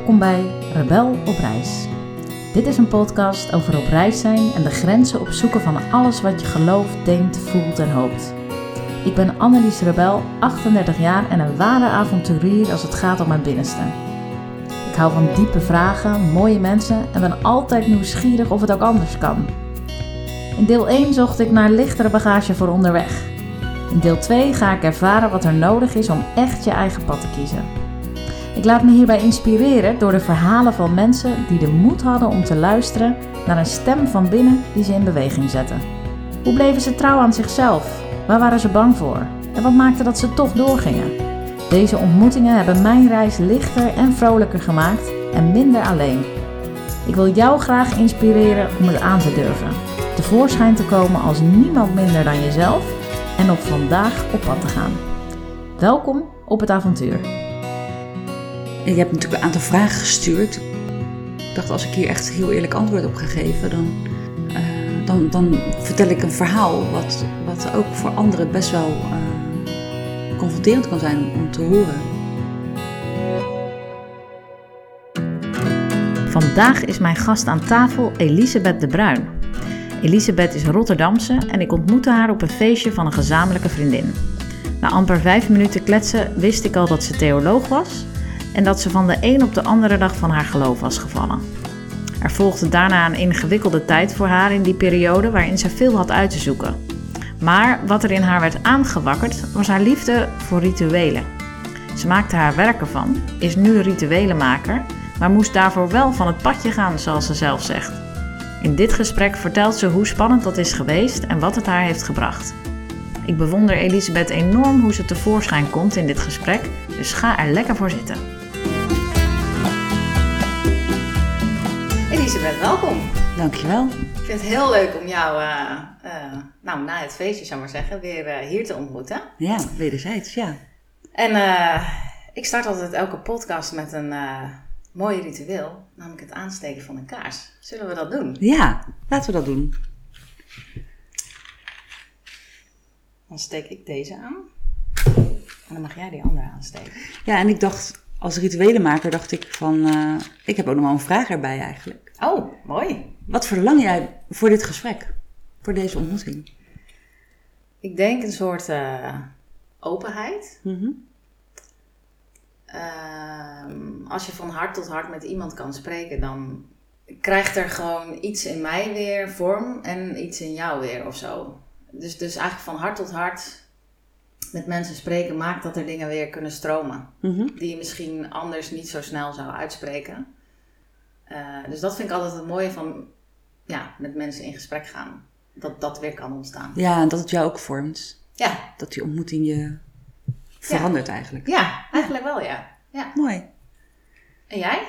Welkom bij Rebel op reis. Dit is een podcast over op reis zijn en de grenzen opzoeken van alles wat je gelooft, denkt, voelt en hoopt. Ik ben Annelies Rebel, 38 jaar en een ware avonturier als het gaat om mijn binnenste. Ik hou van diepe vragen, mooie mensen en ben altijd nieuwsgierig of het ook anders kan. In deel 1 zocht ik naar lichtere bagage voor onderweg. In deel 2 ga ik ervaren wat er nodig is om echt je eigen pad te kiezen. Ik laat me hierbij inspireren door de verhalen van mensen die de moed hadden om te luisteren naar een stem van binnen die ze in beweging zette. Hoe bleven ze trouw aan zichzelf? Waar waren ze bang voor? En wat maakte dat ze toch doorgingen? Deze ontmoetingen hebben mijn reis lichter en vrolijker gemaakt en minder alleen. Ik wil jou graag inspireren om het aan te durven. Tevoorschijn te komen als niemand minder dan jezelf en op vandaag op pad te gaan. Welkom op het avontuur. Je hebt natuurlijk een aantal vragen gestuurd. Ik dacht, als ik hier echt heel eerlijk antwoord op ga geven, dan, uh, dan, dan vertel ik een verhaal wat, wat ook voor anderen best wel uh, confronterend kan zijn om te horen. Vandaag is mijn gast aan tafel Elisabeth de Bruin. Elisabeth is Rotterdamse en ik ontmoette haar op een feestje van een gezamenlijke vriendin. Na amper vijf minuten kletsen wist ik al dat ze theoloog was en dat ze van de een op de andere dag van haar geloof was gevallen. Er volgde daarna een ingewikkelde tijd voor haar in die periode waarin ze veel had uit te zoeken. Maar wat er in haar werd aangewakkerd was haar liefde voor rituelen. Ze maakte haar werk ervan, is nu rituelenmaker, maar moest daarvoor wel van het padje gaan, zoals ze zelf zegt. In dit gesprek vertelt ze hoe spannend dat is geweest en wat het haar heeft gebracht. Ik bewonder Elisabeth enorm hoe ze tevoorschijn komt in dit gesprek, dus ga er lekker voor zitten. Elisabeth, welkom. Dankjewel. Ik vind het heel leuk om jou, uh, uh, nou, na het feestje zou maar zeggen, weer uh, hier te ontmoeten. Ja, wederzijds, ja. En ik start altijd elke podcast met een mooi ritueel, namelijk het aansteken van een kaars. Zullen we dat doen? Ja, laten we dat doen. Dan steek ik deze aan. En dan mag jij die andere aansteken. Ja, en ik dacht, als rituelenmaker dacht ik van, ik heb ook nog wel een vraag erbij eigenlijk. Oh, mooi. Wat verlang jij voor dit gesprek? Voor deze ontmoeting? Ik denk een soort uh, openheid. Mm -hmm. uh, als je van hart tot hart met iemand kan spreken, dan krijgt er gewoon iets in mij weer vorm en iets in jou weer of zo. Dus, dus eigenlijk van hart tot hart met mensen spreken maakt dat er dingen weer kunnen stromen. Mm -hmm. Die je misschien anders niet zo snel zou uitspreken. Uh, dus dat vind ik altijd het mooie van ja, met mensen in gesprek gaan. Dat dat weer kan ontstaan. Ja, en dat het jou ook vormt. Ja. Dat die ontmoeting je verandert ja. eigenlijk. Ja, eigenlijk wel ja. ja. Mooi. En jij?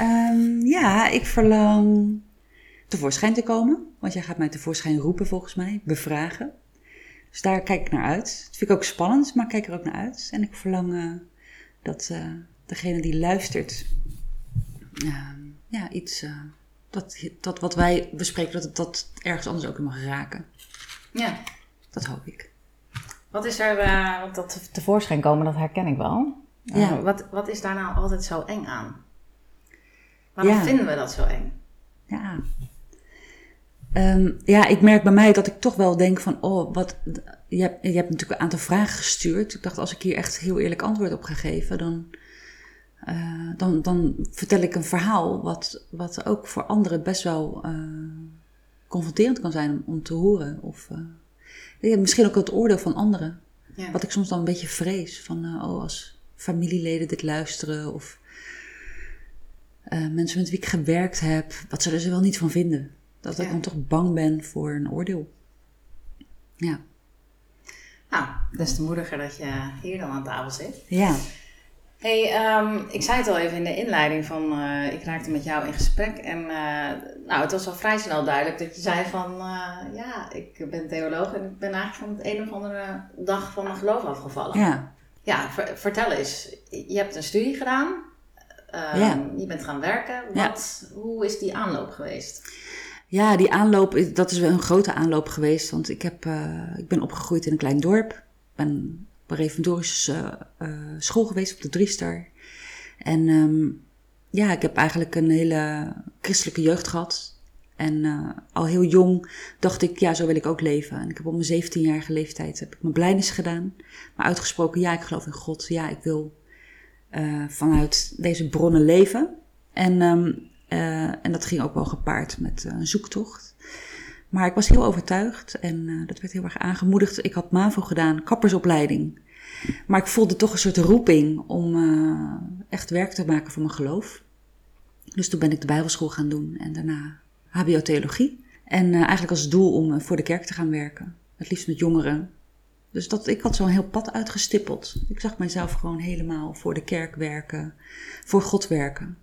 Um, ja, ik verlang tevoorschijn te komen. Want jij gaat mij tevoorschijn roepen volgens mij, bevragen. Dus daar kijk ik naar uit. Dat vind ik ook spannend, maar ik kijk er ook naar uit. En ik verlang uh, dat uh, degene die luistert, uh, ja, iets, dat, dat wat wij bespreken, dat het dat ergens anders ook mag raken. Ja. Dat hoop ik. Wat is er, want dat tevoorschijn komen, dat herken ik wel. Ja. wat, wat is daar nou altijd zo eng aan? Waarom Ja. vinden we dat zo eng? Ja. Ehm, ja, ik merk bij mij dat ik toch wel denk van, oh, wat, je hebt, je hebt natuurlijk een aantal vragen gestuurd. Ik dacht, als ik hier echt heel eerlijk antwoord op ga geven, dan, uh, dan, dan vertel ik een verhaal wat, wat ook voor anderen best wel uh, confronterend kan zijn om, om te horen. Of uh, misschien ook het oordeel van anderen. Ja. Wat ik soms dan een beetje vrees, van, oh, als familieleden dit luisteren of mensen met wie ik gewerkt heb, wat zullen ze wel niet van vinden? Dat ik dan toch bang ben voor een oordeel. Ja. Nou, des te moediger dat je hier dan aan tafel zit. Ja. Hey, um, ik zei het al even in de inleiding van, uh, ik raakte met jou in gesprek en uh, nou, het was al vrij snel duidelijk dat je zei van, uh, ja, ik ben theoloog en ik ben eigenlijk van het een of andere dag van mijn geloof afgevallen. Ja. Ja, ver, vertel eens, je hebt een studie gedaan, um, Ja. je bent gaan werken, wat, hoe is die aanloop geweest? Ja, die aanloop, is- dat is wel een grote aanloop geweest. Want ik, heb, eh, ik ben opgegroeid in een klein dorp. Ben reformatorische eh, eh, school geweest op de Driestar. En ehm, ja, ik heb eigenlijk een hele christelijke jeugd gehad. En uh, al heel jong dacht ik, ja, zo wil ik ook leven. En ik heb op mijn 17-jarige leeftijd heb ik mijn blijnis gedaan. Maar uitgesproken, ja, ik geloof in God. Ja, ik wil vanuit deze bronnen leven. En, uh, en dat ging ook wel gepaard met een zoektocht. Maar ik was heel overtuigd en dat werd heel erg aangemoedigd. Ik had MAVO gedaan, kappersopleiding. Maar ik voelde toch een soort roeping om echt werk te maken van mijn geloof. Dus toen ben ik de Bijbelschool gaan doen en daarna HBO-theologie. En uh, eigenlijk als doel om voor de kerk te gaan werken. Het liefst met jongeren. Dus dat, ik had zo'n heel pad uitgestippeld. Ik zag mezelf gewoon helemaal voor de kerk werken, voor God werken.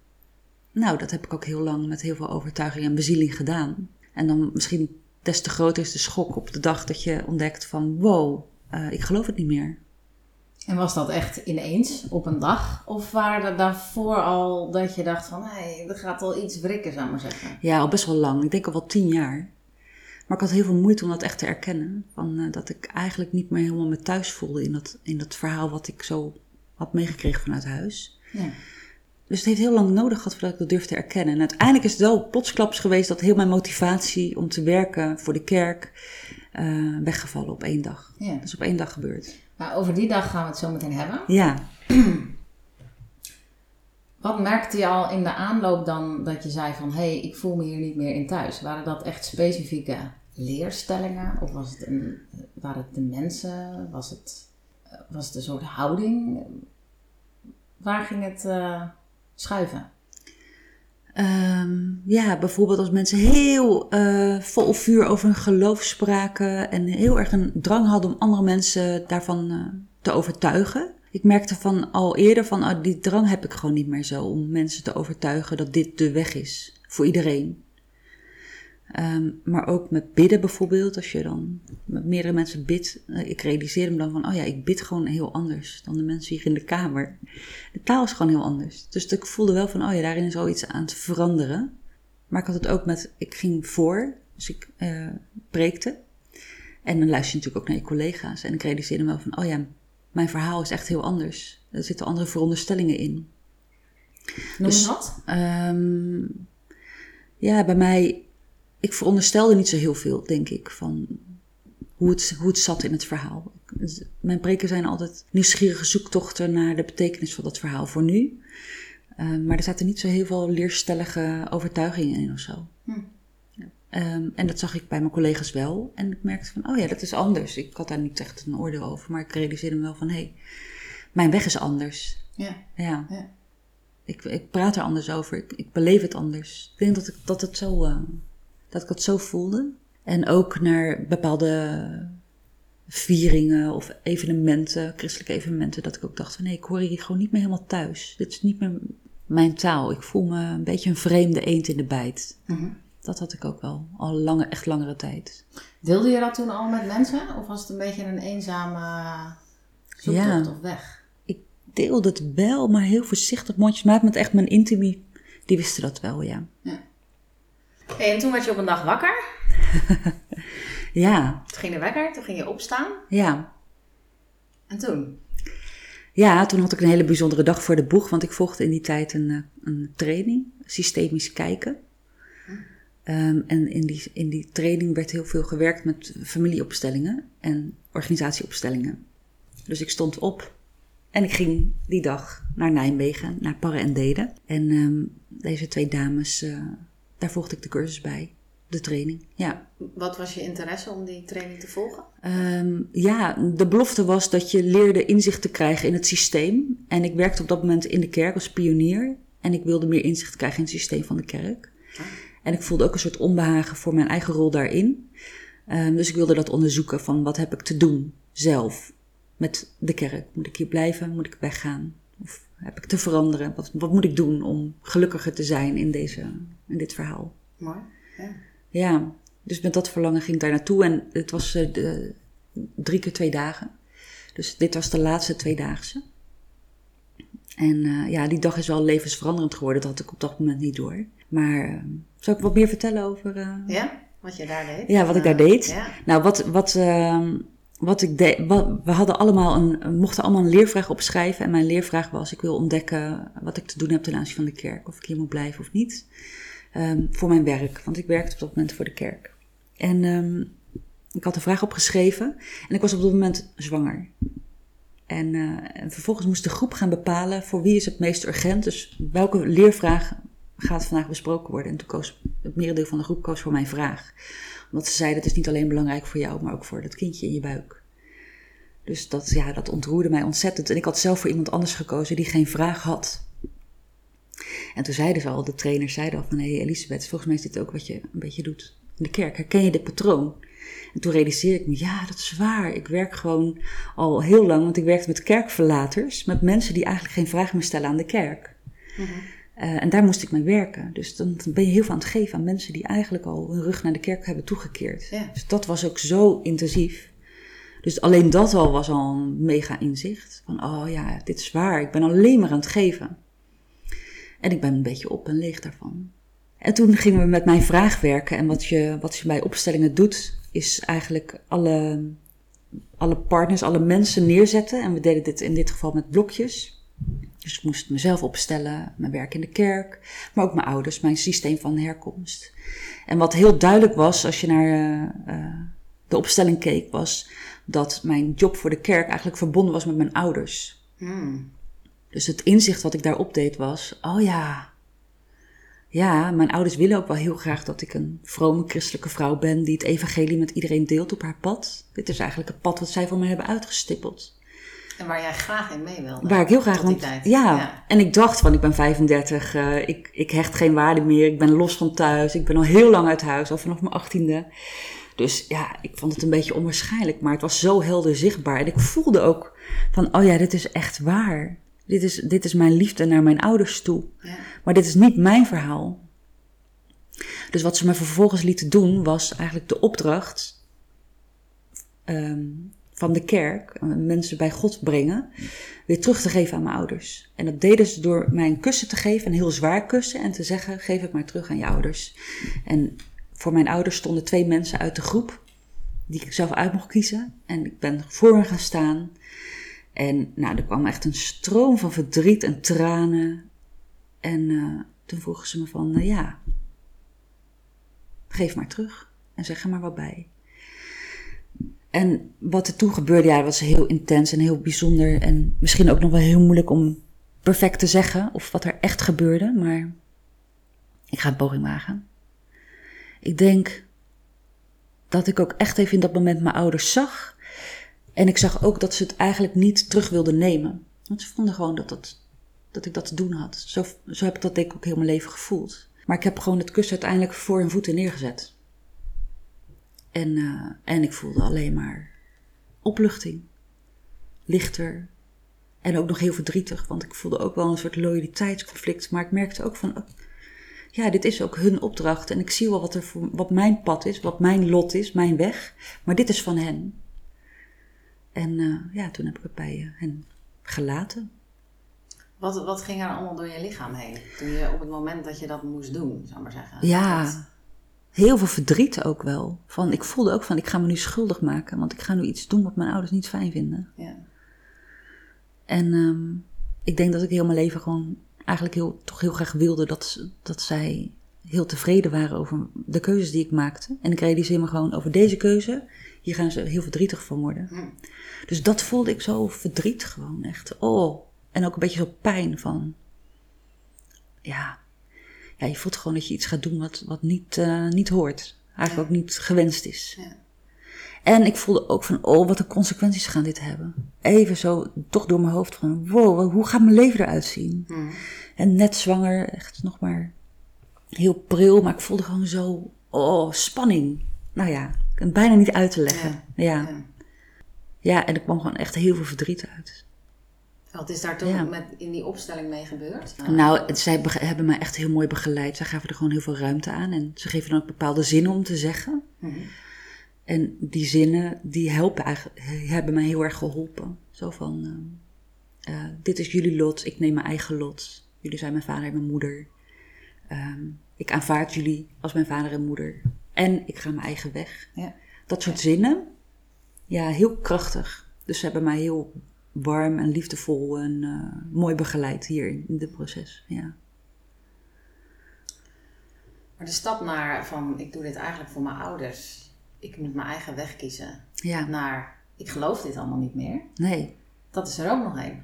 Nou, dat heb ik ook heel lang met heel veel overtuiging en bezieling gedaan. En dan misschien des te groter is de schok op de dag dat je ontdekt van wow, uh, ik geloof het niet meer. En was dat echt ineens op een dag? Of waren er daarvoor al dat je dacht van, hé, hey, er gaat al iets wrikken, zou ik maar zeggen? Ja, al best wel lang. Ik denk al wel tien jaar. Maar ik had heel veel moeite om dat echt te erkennen. Van, uh, dat ik eigenlijk niet meer helemaal me thuis voelde in dat, in dat verhaal wat ik zo had meegekregen vanuit huis. Ja. Dus het heeft heel lang nodig gehad voordat ik dat durfde te erkennen. En uiteindelijk is het wel plotsklaps geweest dat heel mijn motivatie om te werken voor de kerk uh, weggevallen op één dag. Ja. Dat is op één dag gebeurd. Maar over die dag gaan we het zo meteen hebben. Ja. Wat merkte je al in de aanloop dan dat je zei van... hé, hey, ik voel me hier niet meer in thuis? Waren dat echt specifieke leerstellingen? Of was het een, waren het de mensen? Was het, was het een soort houding? Waar ging het uh, schuiven? Um, ja, bijvoorbeeld als mensen heel uh, vol vuur over hun geloof spraken en heel erg een drang hadden om andere mensen daarvan uh, te overtuigen. Ik merkte van al eerder van, oh, die drang heb ik gewoon niet meer zo om mensen te overtuigen dat dit de weg is voor iedereen. Um, maar ook met bidden bijvoorbeeld, als je dan met meerdere mensen bidt. Uh, ik realiseer me dan van, oh ja, ik bid gewoon heel anders dan de mensen hier in de kamer. De taal is gewoon heel anders. Dus ik voelde wel van, oh ja, daarin is al iets aan het veranderen. Maar ik had het ook met, ik ging voor, dus ik uh, preekte. En dan luister je natuurlijk ook naar je collega's. En ik realiseerde me wel van, oh ja, mijn verhaal is echt heel anders. Er zitten andere veronderstellingen in. Noem dus, dat? Um, ja, bij mij ik veronderstelde niet zo heel veel, denk ik, van hoe het, hoe het zat in het verhaal. Mijn preken zijn altijd nieuwsgierige zoektochten naar de betekenis van dat verhaal voor nu. Uh, maar er zaten niet zo heel veel leerstellige overtuigingen in of zo. Hm. Um, en dat zag ik bij mijn collega's wel. En ik merkte van, oh ja, dat is anders. Ik had daar niet echt een oordeel over. Maar ik realiseerde me wel van, hé, hey, mijn weg is anders. Ja. ja. ja. Ik, ik praat er anders over. Ik, ik beleef het anders. Ik denk dat, ik, dat het zo... Uh, dat ik het zo voelde. En ook naar bepaalde vieringen of evenementen, christelijke evenementen, dat ik ook dacht van nee, ik hoor hier gewoon niet meer helemaal thuis. Dit is niet meer mijn taal. Ik voel me een beetje een vreemde eend in de bijt. Mhm. Dat had ik ook wel, al lange, echt langere tijd. Deelde je dat toen al met mensen? Of was het een beetje een eenzame zoektocht ja, of weg? Ik deelde het wel, maar heel voorzichtig mondjesmaat met echt mijn intimie. Die wisten dat wel, ja. ja. Hey, en toen werd je op een dag wakker. ja. Toen ging de wekker, toen ging je opstaan. Ja. En toen? Ja, toen had ik een hele bijzondere dag voor de boeg, want ik volgde in die tijd een, eh, een training, systemisch kijken. Um, en in die, in die training werd heel veel gewerkt met familieopstellingen en organisatieopstellingen. Dus ik stond op en ik ging die dag naar Nijmegen, naar Parre en Deden. En um, deze twee dames uh, daar volgde ik de cursus bij. De training, ja. Wat was je interesse om die training te volgen? Um, ja, de belofte was dat je leerde inzicht te krijgen in het systeem. En ik werkte op dat moment in de kerk als pionier. En ik wilde meer inzicht krijgen in het systeem van de kerk. Ah. En ik voelde ook een soort onbehagen voor mijn eigen rol daarin. Um, dus ik wilde dat onderzoeken van wat heb ik te doen zelf met de kerk. Moet ik hier blijven? Moet ik weggaan? Of heb ik te veranderen? Wat, wat moet ik doen om gelukkiger te zijn in, deze, in dit verhaal? Mooi, ja. Ja, dus met dat verlangen ging ik daar naartoe. En het was uh, de, drie keer twee dagen. Dus dit was de laatste tweedaagse. En uh, ja, die dag is wel levensveranderend geworden. Dat had ik op dat moment niet door. Maar uh, zal ik wat meer vertellen over... ja, wat je daar deed? Ja, wat ik daar deed. Ja. Nou, wat... wat ehm, wat ik deed, we hadden allemaal een, mochten allemaal een leervraag opschrijven. En mijn leervraag was: ik wil ontdekken wat ik te doen heb ten aanzien van de kerk. Of ik hier moet blijven of niet. Um, voor mijn werk, want ik werkte op dat moment voor de kerk. En um, ik had een vraag opgeschreven en ik was op dat moment zwanger. En, uh, en, vervolgens moest de groep gaan bepalen voor wie is het meest urgent. Dus welke leervraag gaat vandaag besproken worden. En toen koos het merendeel van de groep koos voor mijn vraag. Omdat ze zeiden, het is niet alleen belangrijk voor jou, maar ook voor dat kindje in je buik. Dus dat, ja, dat ontroerde mij ontzettend. En ik had zelf voor iemand anders gekozen die geen vraag had. En toen zeiden ze al, de trainers zeiden al van... hé hey Elisabeth, volgens mij is dit ook wat je een beetje doet in de kerk. Herken je dit patroon? En toen realiseerde ik me, ja, dat is waar. Ik werk gewoon al heel lang, want ik werkte met kerkverlaters. Met mensen die eigenlijk geen vragen meer stellen aan de kerk. Mm uh, en daar moest ik mee werken. Dus dan ben je heel veel aan het geven aan mensen die eigenlijk al hun rug naar de kerk hebben toegekeerd. Ja. Dus dat was ook zo intensief. Dus alleen dat al was al een mega inzicht. Van, oh ja, dit is waar. Ik ben alleen maar aan het geven. En ik ben een beetje op en leeg daarvan. En toen gingen we met mijn vraag werken. En wat je, wat je bij opstellingen doet, is eigenlijk alle, alle partners, alle mensen neerzetten. En we deden dit in dit geval met blokjes. Dus ik moest mezelf opstellen, mijn werk in de kerk, maar ook mijn ouders, mijn systeem van herkomst. En wat heel duidelijk was als je naar uh, uh, de opstelling keek, was dat mijn job voor de kerk eigenlijk verbonden was met mijn ouders. Hmm. Dus het inzicht wat ik daarop deed was: oh ja, ja, mijn ouders willen ook wel heel graag dat ik een vrome christelijke vrouw ben die het evangelie met iedereen deelt op haar pad. Dit is eigenlijk het pad wat zij voor me hebben uitgestippeld. En waar jij graag in mee wilde. Waar ik heel graag, want ja, ja, en ik dacht van ik ben 35, uh, eh, ik, ik hecht geen waarde meer, ik ben los van thuis, ik ben al heel lang uit huis, al vanaf mijn achttiende. Dus ja, ik vond het een beetje onwaarschijnlijk, maar het was zo helder zichtbaar. En ik voelde ook van, oh ja, dit is echt waar. Dit is, dit is mijn liefde naar mijn ouders toe. Ja. Maar dit is niet mijn verhaal. Dus wat ze me vervolgens lieten doen, was eigenlijk de opdracht um, van de kerk, eh, mensen bij God brengen, weer terug te geven aan mijn ouders. En dat deden ze door mij een kussen te geven, een heel zwaar kussen, en te zeggen: geef het maar terug aan je ouders. En voor mijn ouders stonden twee mensen uit de groep, die ik zelf uit mocht kiezen. En ik ben voor me gaan staan. En nou, er kwam echt een stroom van verdriet en tranen. En uh, toen vroegen ze me van, nou ja, geef maar terug en zeg er maar wat bij. En wat er toen gebeurde, ja, was heel intens en heel bijzonder. En misschien ook nog wel heel moeilijk om perfect te zeggen of wat er echt gebeurde. Maar ik ga een poging wagen. Ik denk dat ik ook echt even in dat moment mijn ouders zag. En ik zag ook dat ze het eigenlijk niet terug wilden nemen. Want ze vonden gewoon dat, dat, dat ik dat te doen had. Zo, zo heb ik dat denk ik ook heel mijn leven gevoeld. Maar ik heb gewoon het kussen uiteindelijk voor hun voeten neergezet. En, uh, en ik voelde alleen maar opluchting. Lichter. En ook nog heel verdrietig, want ik voelde ook wel een soort loyaliteitsconflict. Maar ik merkte ook van, oh, ja, dit is ook hun opdracht. En ik zie wel wat, er wat mijn pad is, wat mijn lot is, mijn weg. Maar dit is van hen. En uh, ja, toen heb ik het bij uh, hen gelaten. Wat, wat ging er allemaal door je lichaam heen? Toen je op het moment dat je dat moest doen, zou ik maar zeggen. Ja, heel veel verdriet ook wel. Van, ik voelde ook van, ik ga me nu schuldig maken, want ik ga nu iets doen wat mijn ouders niet fijn vinden. Ja. En um, ik denk dat ik heel mijn leven gewoon eigenlijk heel, toch heel graag wilde dat, dat zij heel tevreden waren over de keuzes die ik maakte. En ik realiseer me gewoon over deze keuze, hier gaan ze heel verdrietig van worden. Hm. Dus dat voelde ik zo verdriet gewoon echt. Oh, en ook een beetje zo pijn van, ja, ja, je voelt gewoon dat je iets gaat doen wat, wat niet, uh, niet hoort. Eigenlijk ook niet gewenst is. Ja. En ik voelde ook van, oh, wat de consequenties gaan dit hebben. Even zo, toch door mijn hoofd van, wow, hoe gaat mijn leven eruit zien? Hmm. En net zwanger, echt nog maar heel pril, maar ik voelde gewoon zo, oh, spanning. Nou ja, ik kan het bijna niet uit te leggen. Ja. ja. Ja. en er kwam gewoon echt heel veel verdriet uit. Wat is daar toen met, in die opstelling mee gebeurd? Nou, nou zij hebben me echt heel mooi begeleid. Zij gaven er gewoon heel veel ruimte aan. En ze geven dan ook bepaalde zinnen om te zeggen. Mhm. En die zinnen, die helpen eigenlijk, hebben mij heel erg geholpen. Zo van, uh, dit is jullie lot, ik neem mijn eigen lot. Jullie zijn mijn vader en mijn moeder. Um, ik aanvaard jullie als mijn vader en moeder. En ik ga mijn eigen weg. Ja. Dat soort zinnen. ja, heel krachtig. Dus ze hebben mij heel warm en liefdevol en eh, mooi begeleid hier in dit proces. Ja. Maar de stap naar van ik doe dit eigenlijk voor mijn ouders, ik moet mijn eigen weg kiezen, ja, naar ik geloof dit allemaal niet meer, nee. dat is er ook nog een.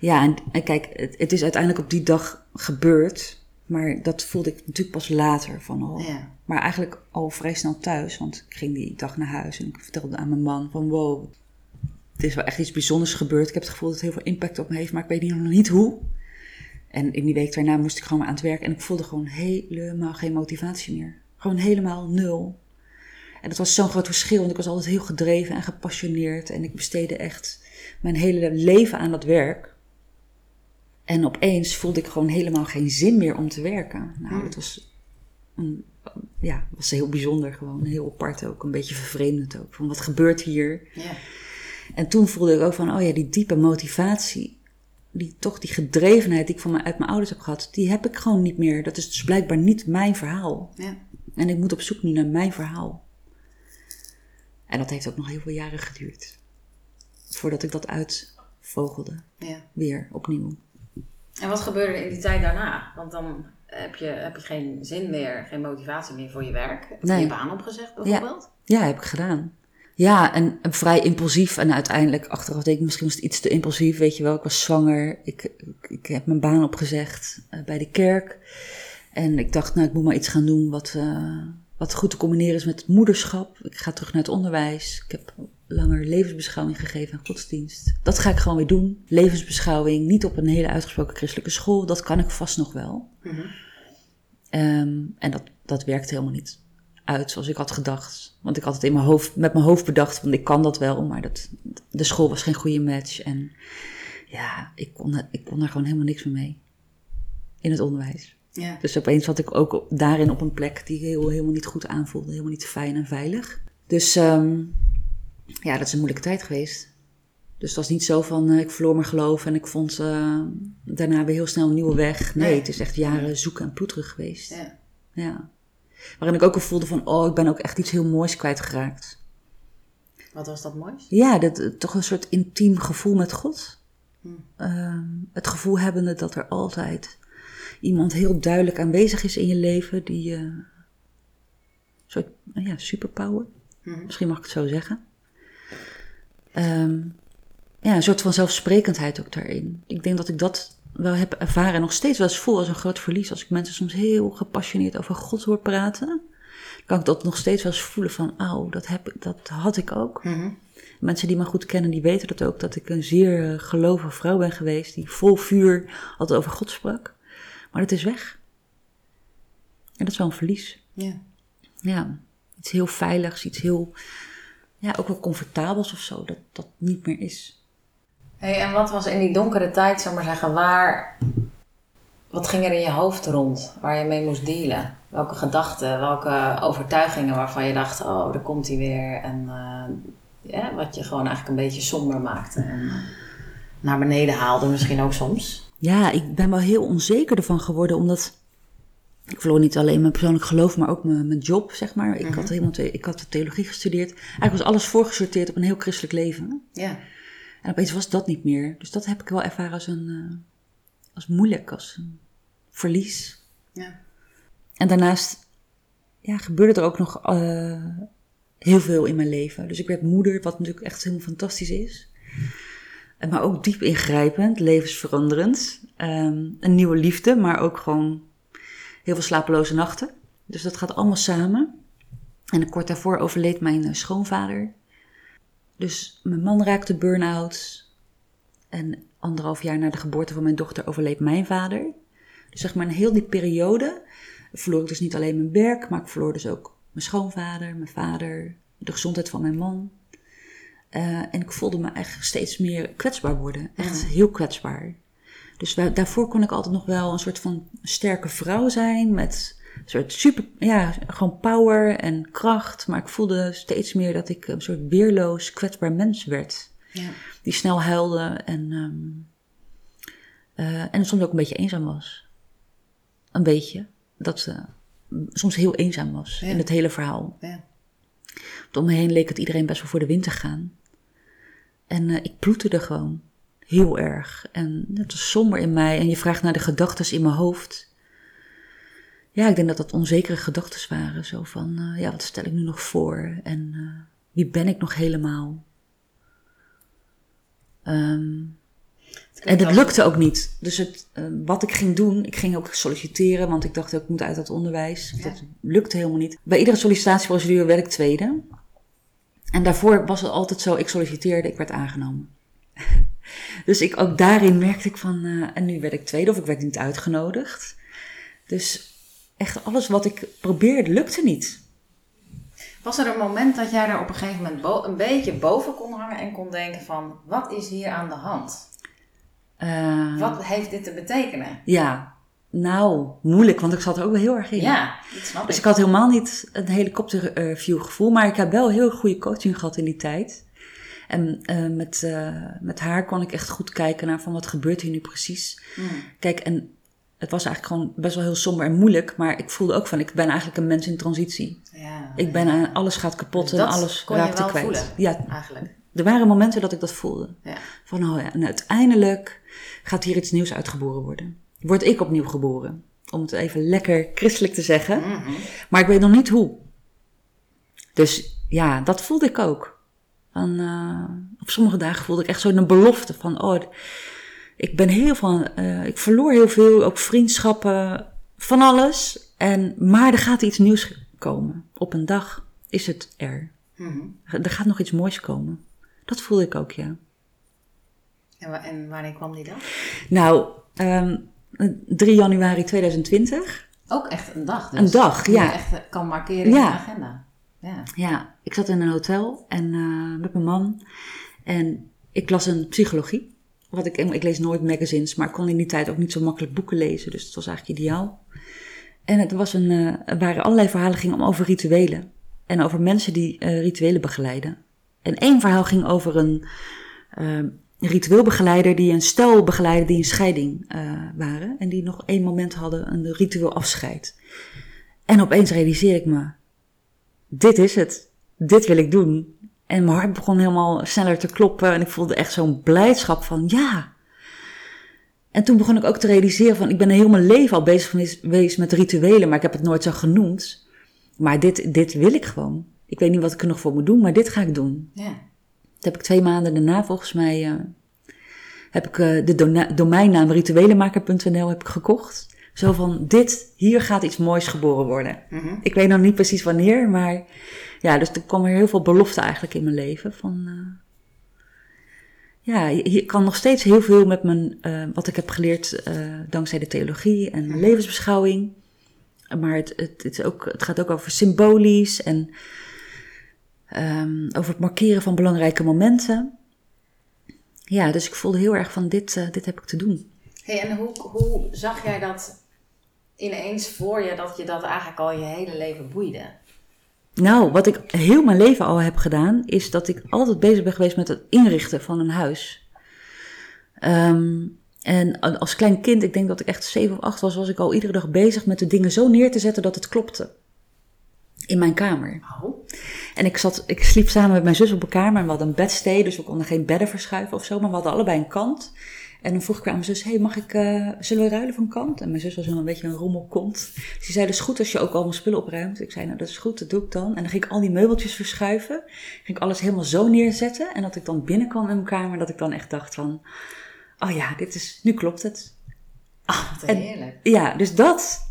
Ja, en, en kijk, het, het is uiteindelijk op die dag gebeurd. Maar dat voelde ik natuurlijk pas later. Van, oh. Ja. Maar eigenlijk al vrij snel thuis. Want ik ging die dag naar huis en ik vertelde aan mijn man van wow, het is wel echt iets bijzonders gebeurd. Ik heb het gevoel dat het heel veel impact op me heeft, maar ik weet nog niet hoe. En in die week daarna moest ik gewoon maar aan het werk en ik voelde gewoon helemaal geen motivatie meer. Gewoon helemaal nul. En dat was zo'n groot verschil, want ik was altijd heel gedreven en gepassioneerd. En ik besteedde echt mijn hele leven aan dat werk. En opeens voelde ik gewoon helemaal geen zin meer om te werken. Nou, dat was, een, ja, was heel bijzonder gewoon. Heel apart ook, een beetje vervreemdend ook. Van wat gebeurt hier? Ja. En toen voelde ik ook van, oh ja, die diepe motivatie, die toch die gedrevenheid die ik van mijn, uit mijn ouders heb gehad, die heb ik gewoon niet meer. Dat is dus blijkbaar niet mijn verhaal. Ja. En ik moet op zoek nu naar mijn verhaal. En dat heeft ook nog heel veel jaren geduurd. Voordat ik dat uitvogelde. Ja. Weer opnieuw. En wat gebeurde er in die tijd daarna? Want dan heb je, heb je geen zin meer, geen motivatie meer voor je werk. Heb je Nee. je baan opgezegd bijvoorbeeld? Ja, heb ik gedaan. Ja, en, en vrij impulsief. En uiteindelijk, achteraf denk ik, misschien was het iets te impulsief. Weet je wel, ik was zwanger. Ik, ik, ik heb mijn baan opgezegd eh, bij de kerk. En ik dacht, nou, ik moet maar iets gaan doen wat, eh, wat goed te combineren is met moederschap. Ik ga terug naar het onderwijs. Ik heb langer levensbeschouwing gegeven en godsdienst. Dat ga ik gewoon weer doen. Levensbeschouwing, niet op een hele uitgesproken christelijke school. Dat kan ik vast nog wel. Mhm. Ehm, en dat, dat werkte helemaal niet uit zoals ik had gedacht. Want ik had het in mijn hoofd, met mijn hoofd bedacht, want ik kan dat wel, maar dat, de school was geen goede match. En ja, ik kon, ik kon daar gewoon helemaal niks meer mee. In het onderwijs. Ja. Dus opeens zat ik ook daarin op een plek die heel, helemaal niet goed aanvoelde. Helemaal niet fijn en veilig. Dus ehm, ja, dat is een moeilijke tijd geweest. Dus het was niet zo van, eh, ik verloor mijn geloof en ik vond eh, daarna weer heel snel een nieuwe weg. Nee, Nee. het is echt jaren zoeken en ploeteren geweest. Ja. Ja. Waarin ik ook al voelde van, oh, ik ben ook echt iets heel moois kwijtgeraakt. Wat was dat moois? Ja, dat, eh, toch een soort intiem gevoel met God. Hmm. Ehm, het gevoel hebbende dat er altijd iemand heel duidelijk aanwezig is in je leven. Die je, een soort, nou ja, superpower. Mhm. Misschien mag ik het zo zeggen. Ehm, ja, een soort van zelfsprekendheid ook daarin. Ik denk dat ik dat wel heb ervaren en nog steeds wel eens voel als een groot verlies. Als ik mensen soms heel gepassioneerd over God hoor praten, kan ik dat nog steeds wel eens voelen van, auw, dat, heb dat had ik ook. Mhm. Mensen die me goed kennen, die weten dat ook, dat ik een zeer eh, gelovige vrouw ben geweest, die vol vuur altijd over God sprak. Maar dat is weg. En dat is wel een verlies. Ja. Ja, iets heel veiligs, iets heel, ja, ook wel comfortabels of zo, dat dat niet meer is. Hey, en wat was in die donkere tijd, ik maar zeggen, waar... Wat ging er in je hoofd rond, waar je mee moest dealen? Welke gedachten, welke overtuigingen waarvan je dacht, oh, daar komt hij weer. En eh, ja, wat je gewoon eigenlijk een beetje somber maakte. En naar beneden haalde misschien ook soms. Ja, ik ben wel heel onzeker ervan geworden, omdat ik verloor niet alleen mijn persoonlijk geloof, maar ook mijn, mijn job, zeg maar. Ik, had helemaal the- ik had theologie gestudeerd. Eigenlijk was alles voorgesorteerd op een heel christelijk leven. Ja. En opeens was dat niet meer. Dus dat heb ik wel ervaren als een, eh, als moeilijk, als een verlies. Ja. En daarnaast ja, gebeurde er ook nog eh, heel veel in mijn leven. Dus ik werd moeder, wat natuurlijk echt helemaal fantastisch is. Maar ook diep ingrijpend, levensveranderend. Ehm, een nieuwe liefde, maar ook gewoon heel veel slapeloze nachten. Dus dat gaat allemaal samen. En kort daarvoor overleed mijn eh, schoonvader. Dus mijn man raakte burn-out. En anderhalf jaar na de geboorte van mijn dochter overleed mijn vader. Dus zeg maar in heel die periode verloor ik dus niet alleen mijn werk, maar ik verloor dus ook mijn schoonvader, mijn vader, de gezondheid van mijn man. Eh, en ik voelde me echt steeds meer kwetsbaar worden. Echt heel kwetsbaar. Dus daarvoor kon ik altijd nog wel een soort van sterke vrouw zijn. Met een soort super, ja, gewoon power en kracht. Maar ik voelde steeds meer dat ik een soort weerloos, kwetsbaar mens werd. Ja. Die snel huilde en, ehm, eh, en soms ook een beetje eenzaam was. Een beetje. Dat ze soms heel eenzaam was Ja. in het hele verhaal. Ja. Om me heen leek het iedereen best wel voor de wind te gaan. En eh, ik ploeterde gewoon. Heel erg. En het was somber in mij. En je vraagt naar de gedachten in mijn hoofd. Ja, ik denk dat dat onzekere gedachten waren. Zo van, eh, ja, wat stel ik nu nog voor? En eh, wie ben ik nog helemaal? Ehm, en dat lukte ook niet. Dus het, wat ik ging doen, ik ging ook solliciteren, want ik dacht ook, ik moet uit dat onderwijs. Ja. Dat lukte helemaal niet. Bij iedere sollicitatieprocedure werd ik tweede. En daarvoor was het altijd zo, ik solliciteerde, ik werd aangenomen. dus ik, ook daarin merkte ik van, eh, en nu werd ik tweede of ik werd niet uitgenodigd. Dus echt alles wat ik probeerde, lukte niet. Was er een moment dat jij er op een gegeven moment bo- een beetje boven kon hangen en kon denken van, wat is hier aan de hand? Eh, Wat heeft dit te betekenen? Ja, nou, moeilijk, want ik zat er ook wel heel erg in. Ja, dat snap Dus ik. had helemaal niet een helikopterview gevoel, maar ik heb wel heel goede coaching gehad in die tijd. En eh, met, eh, met haar kon ik echt goed kijken naar van wat gebeurt hier nu precies. Hmm. Kijk, en het was eigenlijk gewoon best wel heel somber en moeilijk, maar ik voelde ook van ik ben eigenlijk een mens in transitie. Ja, Ik ben aan, alles gaat kapot Dus en alles raakt ik wel kwijt. voelen? Ja, eigenlijk. er waren momenten dat ik dat voelde. Ja. Van, oh ja, en uiteindelijk gaat hier iets nieuws uitgeboren worden. Word ik opnieuw geboren. Om het even lekker christelijk te zeggen. Mhm. Maar ik weet nog niet hoe. Dus ja, dat voelde ik ook. Van, eh, op sommige dagen voelde ik echt zo een belofte van, oh, ik ben heel van, eh, ik verloor heel veel, ook vriendschappen, van alles. En, maar er gaat iets nieuws komen. Op een dag is het er. Mhm. Er gaat nog iets moois komen. Dat voelde ik ook, ja. En, en wanneer kwam die dan? Nou, ehm 3 januari 2020. Ook echt een dag dus. Een dag, Die je ja. echt kan markeren in Ja. je agenda. Ja. Ja, ik zat in een hotel en, eh, met mijn man. En ik las een psychologie. Wat ik, ik lees nooit magazines, maar ik kon in die tijd ook niet zo makkelijk boeken lezen. Dus het was eigenlijk ideaal. En het was een, eh, er waren allerlei verhalen gingen om over rituelen. En over mensen die eh, rituelen begeleiden. En één verhaal ging over een eh, ritueelbegeleider die een stel begeleidde die een scheiding eh, waren. En die nog één moment hadden, een ritueel afscheid. En opeens realiseer ik me, dit is het. Dit wil ik doen. En mijn hart begon helemaal sneller te kloppen. En ik voelde echt zo'n blijdschap van ja. En toen begon ik ook te realiseren van ik ben heel mijn leven al bezig geweest met rituelen, maar ik heb het nooit zo genoemd. Maar dit, dit wil ik gewoon. Ik weet niet wat ik er nog voor moet doen, maar dit ga ik doen. Ja. Dat heb ik twee maanden daarna volgens mij eh, heb ik eh, de domeinnaam rituelenmaker.nl heb ik gekocht. Zo van dit, hier gaat iets moois geboren worden. Mhm. Ik weet nog niet precies wanneer, maar ja, dus er kwam er heel veel belofte eigenlijk in mijn leven. Van, eh, ja, je, je kan nog steeds heel veel met mijn, wat ik heb geleerd dankzij de theologie en Mhm. levensbeschouwing. Maar het, het, het, is ook, het gaat ook over symbolisch en ehm, over het markeren van belangrijke momenten. Ja, dus ik voelde heel erg van dit, eh, dit heb ik te doen. Hey, en hoe, hoe zag jij dat ineens voor je dat je dat eigenlijk al je hele leven boeide? Nou, wat ik heel mijn leven al heb gedaan, is dat ik altijd bezig ben geweest met het inrichten van een huis. Ehm, en als klein kind, ik denk dat ik echt zeven of acht was, was ik al iedere dag bezig met de dingen zo neer te zetten dat het klopte. In mijn kamer. Oh. En ik, zat, ik sliep samen met mijn zus op een kamer en we hadden een bedstee, dus we konden geen bedden verschuiven of zo, maar we hadden allebei een kant. En dan vroeg ik aan mijn zus, hey, mag ik, eh, zullen we ruilen van kant? En mijn zus was een beetje een rommelkont. Dus die zei, dat is goed als je ook al mijn spullen opruimt. Ik zei, nou dat is goed, dat doe ik dan. En dan ging ik al die meubeltjes verschuiven. Ging ik alles helemaal zo neerzetten. En dat ik dan binnenkwam in mijn kamer, dat ik dan echt dacht van, oh ja, dit is, nu klopt het. Wat En- heerlijk. Ja, dus dat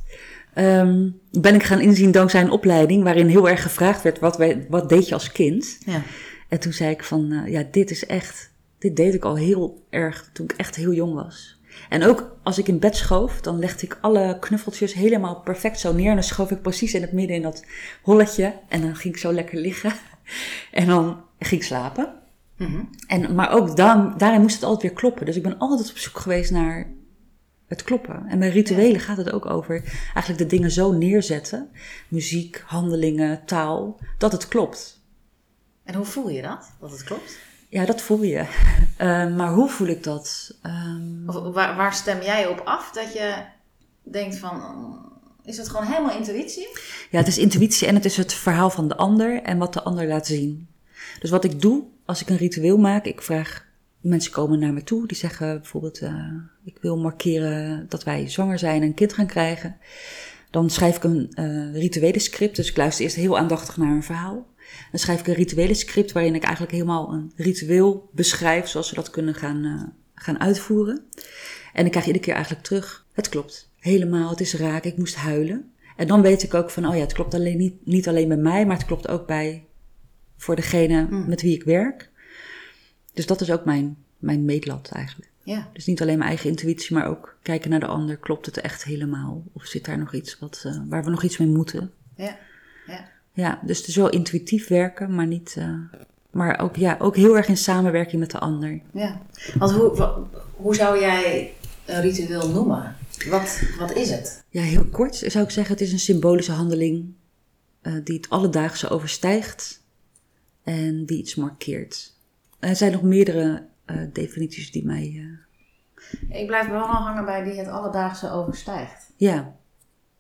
ehm, ben ik gaan inzien dankzij een opleiding waarin heel erg gevraagd werd, wat, wij, wat deed je als kind? Ja. En toen zei ik van, eh, ja, dit is echt, dit deed ik al heel erg toen ik echt heel jong was. En ook als ik in bed schoof, dan legde ik alle knuffeltjes helemaal perfect zo neer. En dan schoof ik precies in het midden in dat holletje. En dan ging ik zo lekker liggen. En dan ging ik slapen. Mhm. En, maar ook daarin moest het altijd weer kloppen. Dus ik ben altijd op zoek geweest naar het kloppen. En bij rituelen gaat het ook over eigenlijk de dingen zo neerzetten. Muziek, handelingen, taal, dat het klopt. En hoe voel je dat? Dat het klopt? Ja, dat voel je. Eh, maar hoe voel ik dat? Ehm, Of waar, waar stem jij op af dat je denkt van... Is het gewoon helemaal intuïtie? ja, het is intuïtie en het is het verhaal van de ander en wat de ander laat zien. Dus wat ik doe als ik een ritueel maak, ik vraag, mensen komen naar me toe, die zeggen bijvoorbeeld, uh, ik wil markeren dat wij zwanger zijn en een kind gaan krijgen. Dan schrijf ik een uh, rituele script, dus ik luister eerst heel aandachtig naar een verhaal. Dan schrijf ik een rituele script waarin ik eigenlijk helemaal een ritueel beschrijf, zoals ze dat kunnen gaan, uh, gaan uitvoeren. En ik krijg iedere keer eigenlijk terug, het klopt, helemaal, het is raak, ik moest huilen. En dan weet ik ook van, oh ja, het klopt alleen niet, niet alleen bij mij, maar het klopt ook bij voor degene mm. met wie ik werk. Dus dat is ook mijn, mijn meetlat eigenlijk. Ja. Dus niet alleen mijn eigen intuïtie, maar ook kijken naar de ander. Klopt het echt helemaal? Of zit daar nog iets wat, uh, waar we nog iets mee moeten? Ja. Ja. Ja, dus het is wel intuïtief werken, maar niet. Uh, maar ook, ja, ook heel erg in samenwerking met de ander. Ja. Want hoe, hoe zou jij een ritueel noemen? Wat, wat is het? Ja, heel kort zou ik zeggen: het is een symbolische handeling uh, die het alledaagse overstijgt en die iets markeert. Er zijn nog meerdere definities die mij. Uh... Ik blijf wel hangen bij die het alledaagse overstijgt. Ja.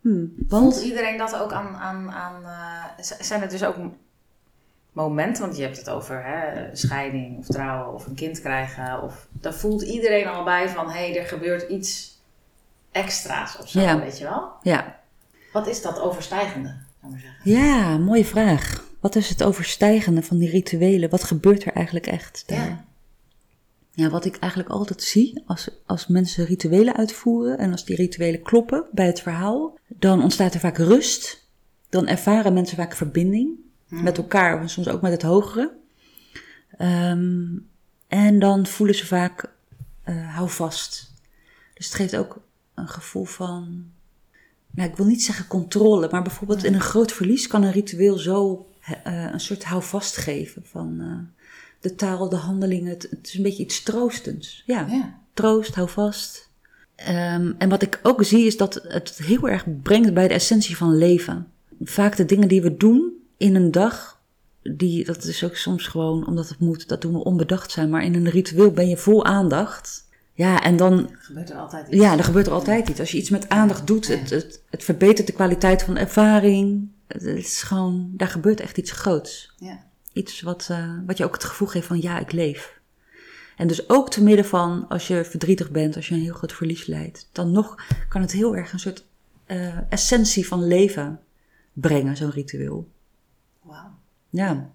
Hm, want... Voelt iedereen dat ook aan. aan, aan uh, zijn het dus ook momenten, want je hebt het over hè, scheiding of trouwen of een kind krijgen. Of, daar voelt iedereen al bij van hé, hey, er gebeurt iets extra's of zo, ja. weet je wel? Ja. Wat is dat overstijgende, zou maar zeggen? Ja, mooie vraag. Wat is het overstijgende van die rituelen? Wat gebeurt er eigenlijk echt? Ja. Ja, wat ik eigenlijk altijd zie als, als mensen rituelen uitvoeren en als die rituelen kloppen bij het verhaal, dan ontstaat er vaak rust. Dan ervaren mensen vaak verbinding Hmm. met elkaar en soms ook met het hogere. Um, en dan voelen ze vaak uh, hou vast. Dus het geeft ook een gevoel van, nou, ik wil niet zeggen controle, maar bijvoorbeeld in een groot verlies kan een ritueel zo uh, een soort houvast geven van uh, de taal, de handelingen. Het, het, is een beetje iets troostends. Ja, ja. troost, hou vast. Um, en wat ik ook zie is dat het heel erg brengt bij de essentie van leven. Vaak de dingen die we doen in een dag, die, dat is ook soms gewoon omdat het moet, dat doen we onbedacht zijn. Maar in een ritueel ben je vol aandacht. Ja, en dan. Gebeurt er altijd iets. Ja, er gebeurt er altijd iets. Als je iets met aandacht doet, het, het, het verbetert de kwaliteit van de ervaring. Het is gewoon, daar gebeurt echt iets groots. Ja. Iets wat, uh, wat je ook het gevoel geeft van ja, ik leef. En dus ook te midden van als je verdrietig bent, als je een heel groot verlies leidt, dan nog kan het heel erg een soort uh, essentie van leven brengen, zo'n ritueel. Wauw. Ja.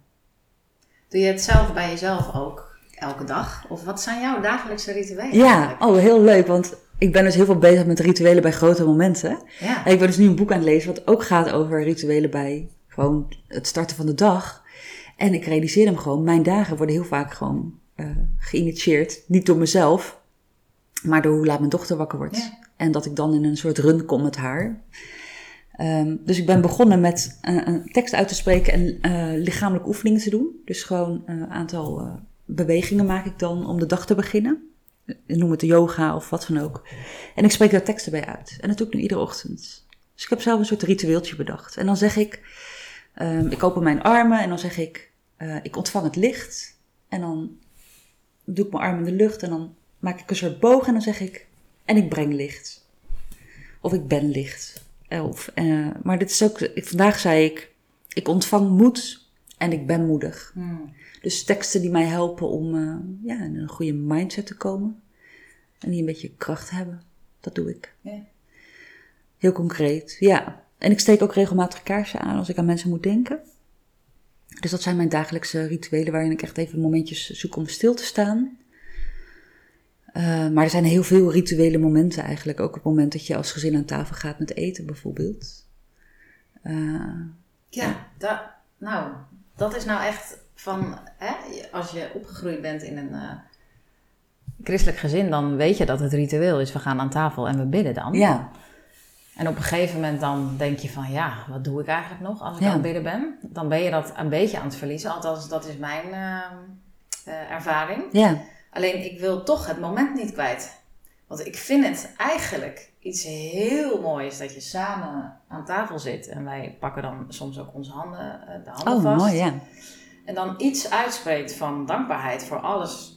Doe je het zelf bij jezelf ook elke dag? Of wat zijn jouw dagelijkse rituelen? Ja, eigenlijk? oh heel leuk, want ik ben dus heel veel bezig met rituelen bij grote momenten. Ja. En ik ben dus nu een boek aan het lezen wat ook gaat over rituelen bij gewoon het starten van de dag. En ik realiseer hem gewoon, mijn dagen worden heel vaak gewoon uh, geïnitieerd. Niet door mezelf, maar door hoe laat mijn dochter wakker wordt. Ja. En dat ik dan in een soort run kom met haar. Um, dus ik ben begonnen met uh, een tekst uit te spreken en uh, lichamelijke oefeningen te doen. Dus gewoon een aantal bewegingen maak ik dan om de dag te beginnen. Ik noem het de yoga of wat dan ook. En ik spreek daar teksten bij uit. En dat doe ik nu iedere ochtend. Dus ik heb zelf een soort ritueeltje bedacht. En dan zeg ik, um, ik open mijn armen en dan zeg ik, uh, ik ontvang het licht. En dan doe ik mijn arm in de lucht en dan maak ik een soort boog en dan zeg ik, en ik breng licht. Of ik ben licht. Of, uh, maar dit is ook, vandaag zei ik, ik ontvang moed en ik ben moedig. Hmm. Dus teksten die mij helpen om uh, ja, in een goede mindset te komen. En die een beetje kracht hebben. Dat doe ik. Ja. Heel concreet, ja. En ik steek ook regelmatig kaarsen aan als ik aan mensen moet denken. Dus dat zijn mijn dagelijkse rituelen waarin ik echt even momentjes zoek om stil te staan. Uh, maar er zijn heel veel rituele momenten eigenlijk. Ook op het moment dat je als gezin aan tafel gaat met eten bijvoorbeeld. Uh, ja, dat, nou, dat is nou echt van... Hè, als je opgegroeid bent in een uh, christelijk gezin... dan weet je dat het ritueel is. We gaan aan tafel en we bidden dan. Ja. En op een gegeven moment dan denk je van... ja, wat doe ik eigenlijk nog als ik Ja. aan het bidden ben? Dan ben je dat een beetje aan het verliezen. Althans, dat is mijn ervaring. Ja. Alleen ik wil toch het moment niet kwijt. Want ik vind het eigenlijk iets heel moois dat je samen aan tafel zit. En wij pakken dan soms ook onze handen, de handen Oh, vast. mooi, ja. En dan iets uitspreekt van dankbaarheid voor alles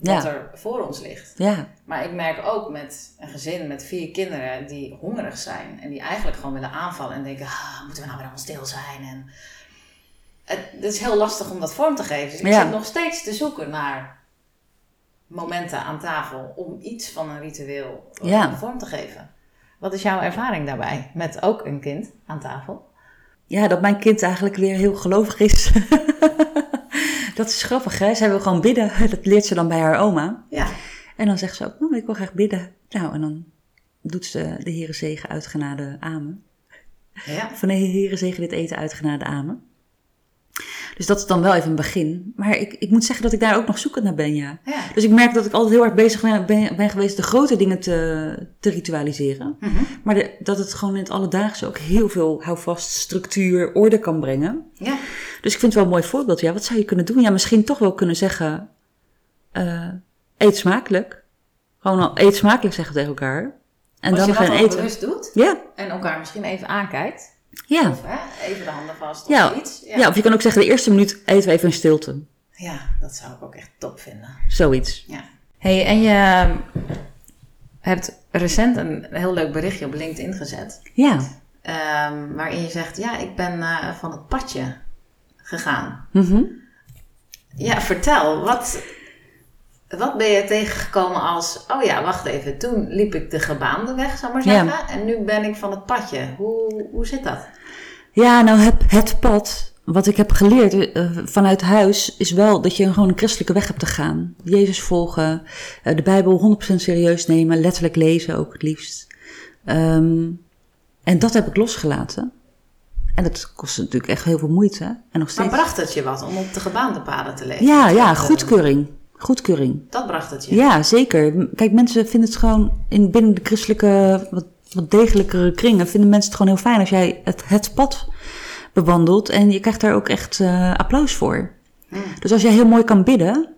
wat Ja. er voor ons ligt. Ja. Maar ik merk ook met een gezin met vier kinderen die hongerig zijn. En die eigenlijk gewoon willen aanvallen en denken, ah, moeten we nou weer allemaal stil zijn? En het, het is heel lastig om dat vorm te geven. Dus ik Ja. zit nog steeds te zoeken naar momenten aan tafel om iets van een ritueel eh, Ja. vorm te geven. Wat is jouw ervaring daarbij? Met ook een kind aan tafel? Ja, dat mijn kind eigenlijk weer heel gelovig is. dat is grappig, hè? Zij wil gewoon bidden. Dat leert ze dan bij haar oma. Ja. En dan zegt ze ook, nou, ik wil graag bidden. Nou, en dan doet ze de Heere zegen uitgenade amen. ja. Van de Heere zegen dit eten uitgenade amen. Dus dat is dan wel even een begin. Maar ik, ik moet zeggen dat ik daar ook nog zoekend naar ben, ja. ja. Dus ik merk dat ik altijd heel erg bezig ben, ben, ben geweest de grote dingen te, te ritualiseren. Mhm. Maar de- dat het gewoon in het alledaagse ook heel veel houvast, structuur, orde kan brengen. ja. Dus ik vind het wel een mooi voorbeeld. Ja, wat zou je kunnen doen? Ja, misschien toch wel kunnen zeggen: eh, eet smakelijk. Gewoon al eet smakelijk zeggen tegen elkaar. En Als dan je gaan dat eten. bewust doet Ja, en elkaar misschien even aankijkt. Ja. Of hè, even de handen vast of Ja. iets. ja. of je kan ook zeggen: de eerste minuut eten we even in stilte. Ja, dat zou ik ook echt top vinden. Zoiets. Ja. Hey, en je hebt recent een heel leuk berichtje op LinkedIn gezet. Ja. ehm, waarin je zegt, ja, ik ben eh, van het padje gegaan. Mhm. Ja, vertel, wat, wat ben je tegengekomen als, oh ja, wacht even, toen liep ik de gebaande weg, zal ik maar Ja. zeggen. En nu ben ik van het padje. Hoe, hoe zit dat? Ja, nou, het, het pad. Wat ik heb geleerd eh, vanuit huis is wel dat je gewoon een christelijke weg hebt te gaan. Jezus volgen, eh, de Bijbel 100% serieus nemen, letterlijk lezen ook het liefst. Ehm, en dat heb ik losgelaten. En dat kost natuurlijk echt heel veel moeite. En nog Maar steeds. bracht het je wat om op de gebaande paden te leven? Ja, ja, goedkeuring. Goedkeuring. Dat bracht het je? Ja, zeker. Kijk, mensen vinden het gewoon in binnen de christelijke, wat, wat degelijkere kringen, vinden mensen het gewoon heel fijn als jij het, het pad bewandelt. En je krijgt daar ook echt eh, applaus voor. Mm. Dus als jij heel mooi kan bidden,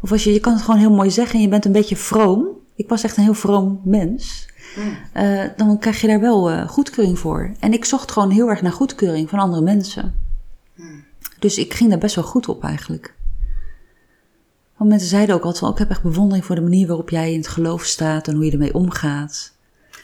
of als je, je kan het gewoon heel mooi zeggen en je bent een beetje vroom. Ik was echt een heel vroom mens. Mm. eh, dan krijg je daar wel eh, goedkeuring voor. En ik zocht gewoon heel erg naar goedkeuring van andere mensen. Mm. Dus ik ging daar best wel goed op eigenlijk. Want mensen zeiden ook altijd van, ik heb echt bewondering voor de manier waarop jij in het geloof staat en hoe je ermee omgaat.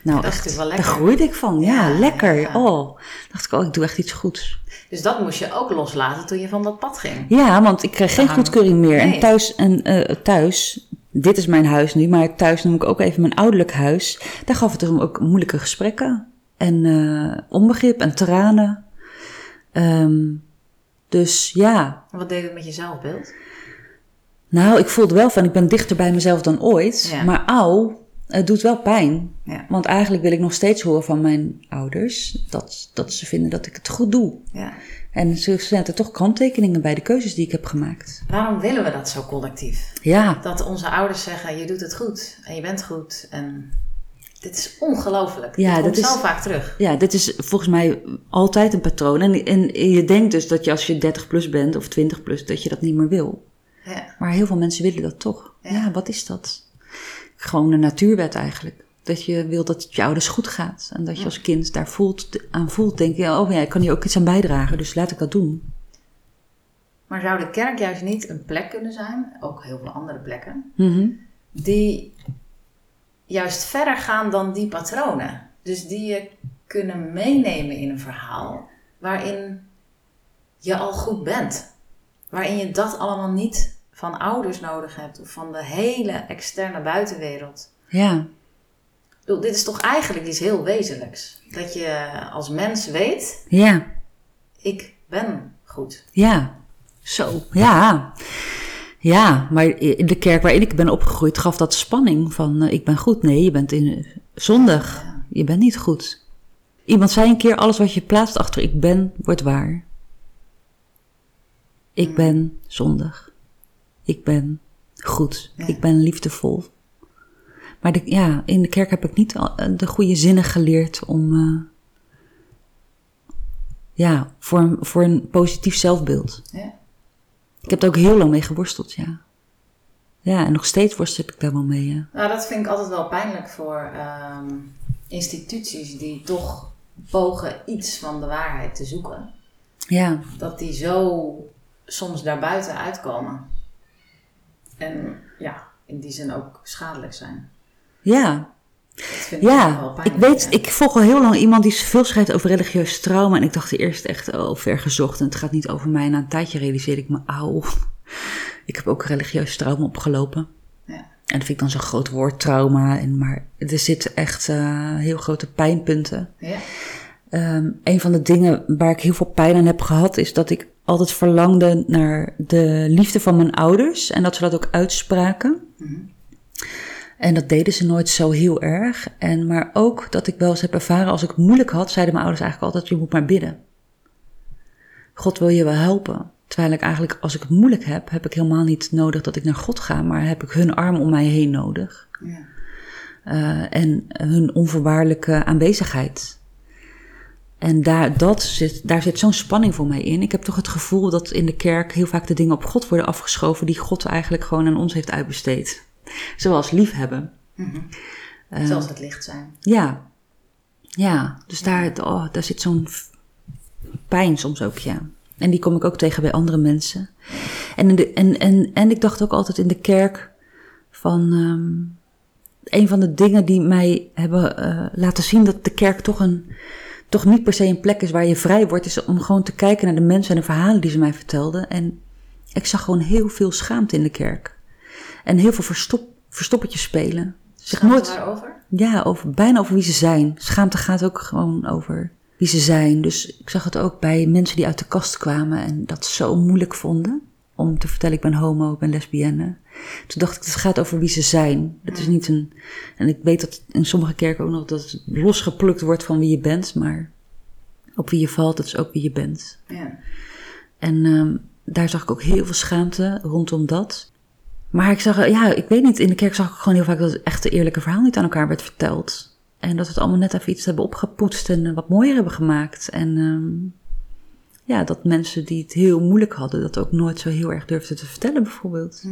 Nou, dat echt, daar groeide ik van. Ja, Ja, lekker. ja. Oh, dacht ik, oh, ik doe echt iets goeds. Dus dat moest je ook loslaten toen je van dat pad ging. Ja, want ik kreeg geen goedkeuring meer. nee. En thuis, en, eh, thuis, dit is mijn huis nu, maar thuis noem ik ook even mijn ouderlijk huis. Daar gaf het om ook moeilijke gesprekken. En eh, onbegrip en tranen. Ehm, dus ja, Wat deed het met je zelfbeeld? Nou, ik voelde wel van, ik ben dichter bij mezelf dan ooit. Ja. Maar auw, het doet wel pijn. Ja. Want eigenlijk wil ik nog steeds horen van mijn ouders dat, dat ze vinden dat ik het goed doe. Ja. En ze zetten toch kanttekeningen bij de keuzes die ik heb gemaakt. Waarom willen we dat zo collectief? Ja, Dat onze ouders zeggen, je doet het goed en je bent goed. En dit is ongelooflijk. Ja, dat komt is- zo vaak terug. Ja, dit is volgens mij altijd een patroon. En, en je denkt dus dat je als je 30 plus bent of 20 plus, dat je dat niet meer wil. Ja. Maar heel veel mensen willen dat toch. Ja. Ja, wat is dat? Gewoon een natuurwet eigenlijk. Dat je wil dat het je ouders goed gaat. En dat je als kind daar voelt, aan voelt. Denk je, oh ja, ik kan hier ook iets aan bijdragen. Dus laat ik dat doen. Maar zou de kerk juist niet een plek kunnen zijn, ook heel veel andere plekken, Mhm. die juist verder gaan dan die patronen? Dus die je kunnen meenemen in een verhaal waarin je al goed bent. Waarin je dat allemaal niet van ouders nodig hebt of van de hele externe buitenwereld. Ja, bedoel, dit is toch eigenlijk iets heel wezenlijks. Dat je als mens weet, ja, ik ben goed. ja. Zo, ja. Ja, maar in de kerk waarin ik ben opgegroeid gaf dat spanning van eh, ik ben goed. Nee, je bent in zondig. Ja. Je bent niet goed. Iemand zei een keer: alles wat je plaatst achter ik ben, wordt waar. Ik Hmm. ben zondig. Ik ben goed. Ja. Ik ben liefdevol. Maar de, ja, in de kerk heb ik niet eh, de goede zinnen geleerd om. eh, ja, voor, een- voor een positief zelfbeeld. Ja. Ik heb er ook heel lang mee geworsteld, ja. Ja, en nog steeds worstel ik daar wel mee. Ja. Nou, dat vind ik altijd wel pijnlijk voor ehm, instituties die toch pogen iets van de waarheid te zoeken. ja. Dat die zo soms daarbuiten uitkomen. En ja, in die zin ook schadelijk zijn. Ja, Dat vind ik Ja, wel ik weet, ja. ik volg al heel lang iemand die veel schrijft over religieus trauma. En ik dacht eerst echt, oh, ver gezocht. En het gaat niet over mij. Na een tijdje realiseerde ik me, auw. Ik heb ook religieus trauma opgelopen. Ja. En dat vind ik dan zo'n groot woord, trauma. En, maar er zitten echt eh, heel grote pijnpunten. Ja. Ehm, een van de dingen waar ik heel veel pijn aan heb gehad, is dat ik altijd verlangde naar de liefde van mijn ouders. En dat ze dat ook uitspraken. En dat deden ze nooit zo heel erg. En, maar ook dat ik wel eens heb ervaren, als ik het moeilijk had, zeiden mijn ouders eigenlijk altijd, je moet maar bidden. God wil je wel helpen. Terwijl ik eigenlijk, als ik het moeilijk heb, heb ik helemaal niet nodig dat ik naar God ga, maar heb ik hun arm om mij heen nodig. Ja. Eh, en hun onvoorwaardelijke aanwezigheid. En daar, dat zit, daar zit zo'n spanning voor mij in. Ik heb toch het gevoel dat in de kerk heel vaak de dingen op God worden afgeschoven die God eigenlijk gewoon aan ons heeft uitbesteed. Zoals liefhebben. Eh, Zoals het licht zijn. ja. Ja, dus daar, oh, daar zit zo'n pijn soms ook, ja. En die kom ik ook tegen bij andere mensen. En, in de, en, en, en ik dacht ook altijd in de kerk van... ehm, een van de dingen die mij hebben eh, laten zien dat de kerk toch, een, toch niet per se een plek is waar je vrij wordt... is om gewoon te kijken naar de mensen en de verhalen die ze mij vertelden. En ik zag gewoon heel veel schaamte in de kerk. En heel veel verstop, verstoppertjes spelen. Zich nooit... waarover? Ja, over, bijna over wie ze zijn. Schaamte gaat ook gewoon over wie ze zijn. Dus ik zag het ook bij mensen die uit de kast kwamen en dat zo moeilijk vonden. Om te vertellen, ik ben homo, ik ben lesbienne. Toen dacht ik, het gaat over wie ze zijn. Het is niet een... En ik weet dat in sommige kerken ook nog dat het losgeplukt wordt van wie je bent. Maar op wie je valt, dat is ook wie je bent. Ja. En ehm, daar zag ik ook heel veel schaamte rondom dat. Maar ik zag, ja, ik weet niet, in de kerk zag ik gewoon heel vaak dat het echte eerlijke verhaal niet aan elkaar werd verteld. En dat we het allemaal net even iets hebben opgepoetst en wat mooier hebben gemaakt. En ehm, ja, dat mensen die het heel moeilijk hadden, dat ook nooit zo heel erg durfden te vertellen, bijvoorbeeld.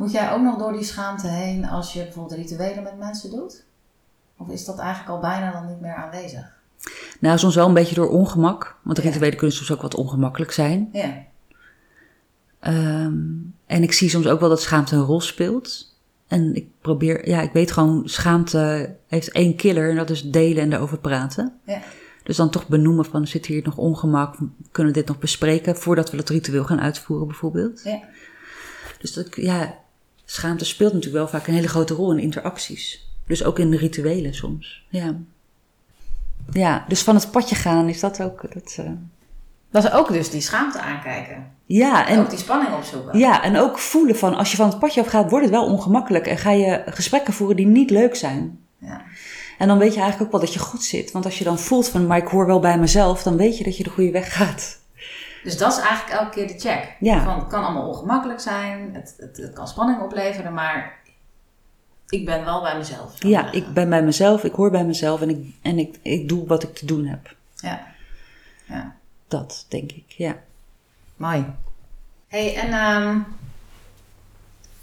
Moet jij ook nog door die schaamte heen als je bijvoorbeeld rituelen met mensen doet? Of is dat eigenlijk al bijna dan niet meer aanwezig? Nou, soms wel een beetje door ongemak, want de Ja. rituelen kunnen soms ook wat ongemakkelijk zijn. Ja. Ehm, en ik zie soms ook wel dat schaamte een rol speelt. En ik probeer, ja, ik weet gewoon, schaamte heeft één killer en dat is delen en erover praten. Ja. Dus dan toch benoemen van, zit hier nog ongemak, kunnen we dit nog bespreken voordat we dat ritueel gaan uitvoeren bijvoorbeeld. Ja. Dus dat, ja, schaamte speelt natuurlijk wel vaak een hele grote rol in interacties. Dus ook in de rituelen soms, ja. Ja, dus van het padje gaan is dat ook, dat, eh, Dat is ook dus die schaamte aankijken. ja. En En ook die spanning opzoeken. Ja, en ook voelen van als je van het padje afgaat, wordt het wel ongemakkelijk. En ga je gesprekken voeren die niet leuk zijn. Ja. En dan weet je eigenlijk ook wel dat je goed zit. Want als je dan voelt van, maar ik hoor wel bij mezelf, dan weet je dat je de goede weg gaat. Dus dat is eigenlijk elke keer de check. Ja. Van, het kan allemaal ongemakkelijk zijn, het, het, het kan spanning opleveren, maar ik ben wel bij mezelf. Ja, zeggen. ik ben bij mezelf, ik hoor bij mezelf en ik, en ik, ik doe wat ik te doen heb. Ja. ja. Dat, denk ik, ja. Mooi. hey, en ehm,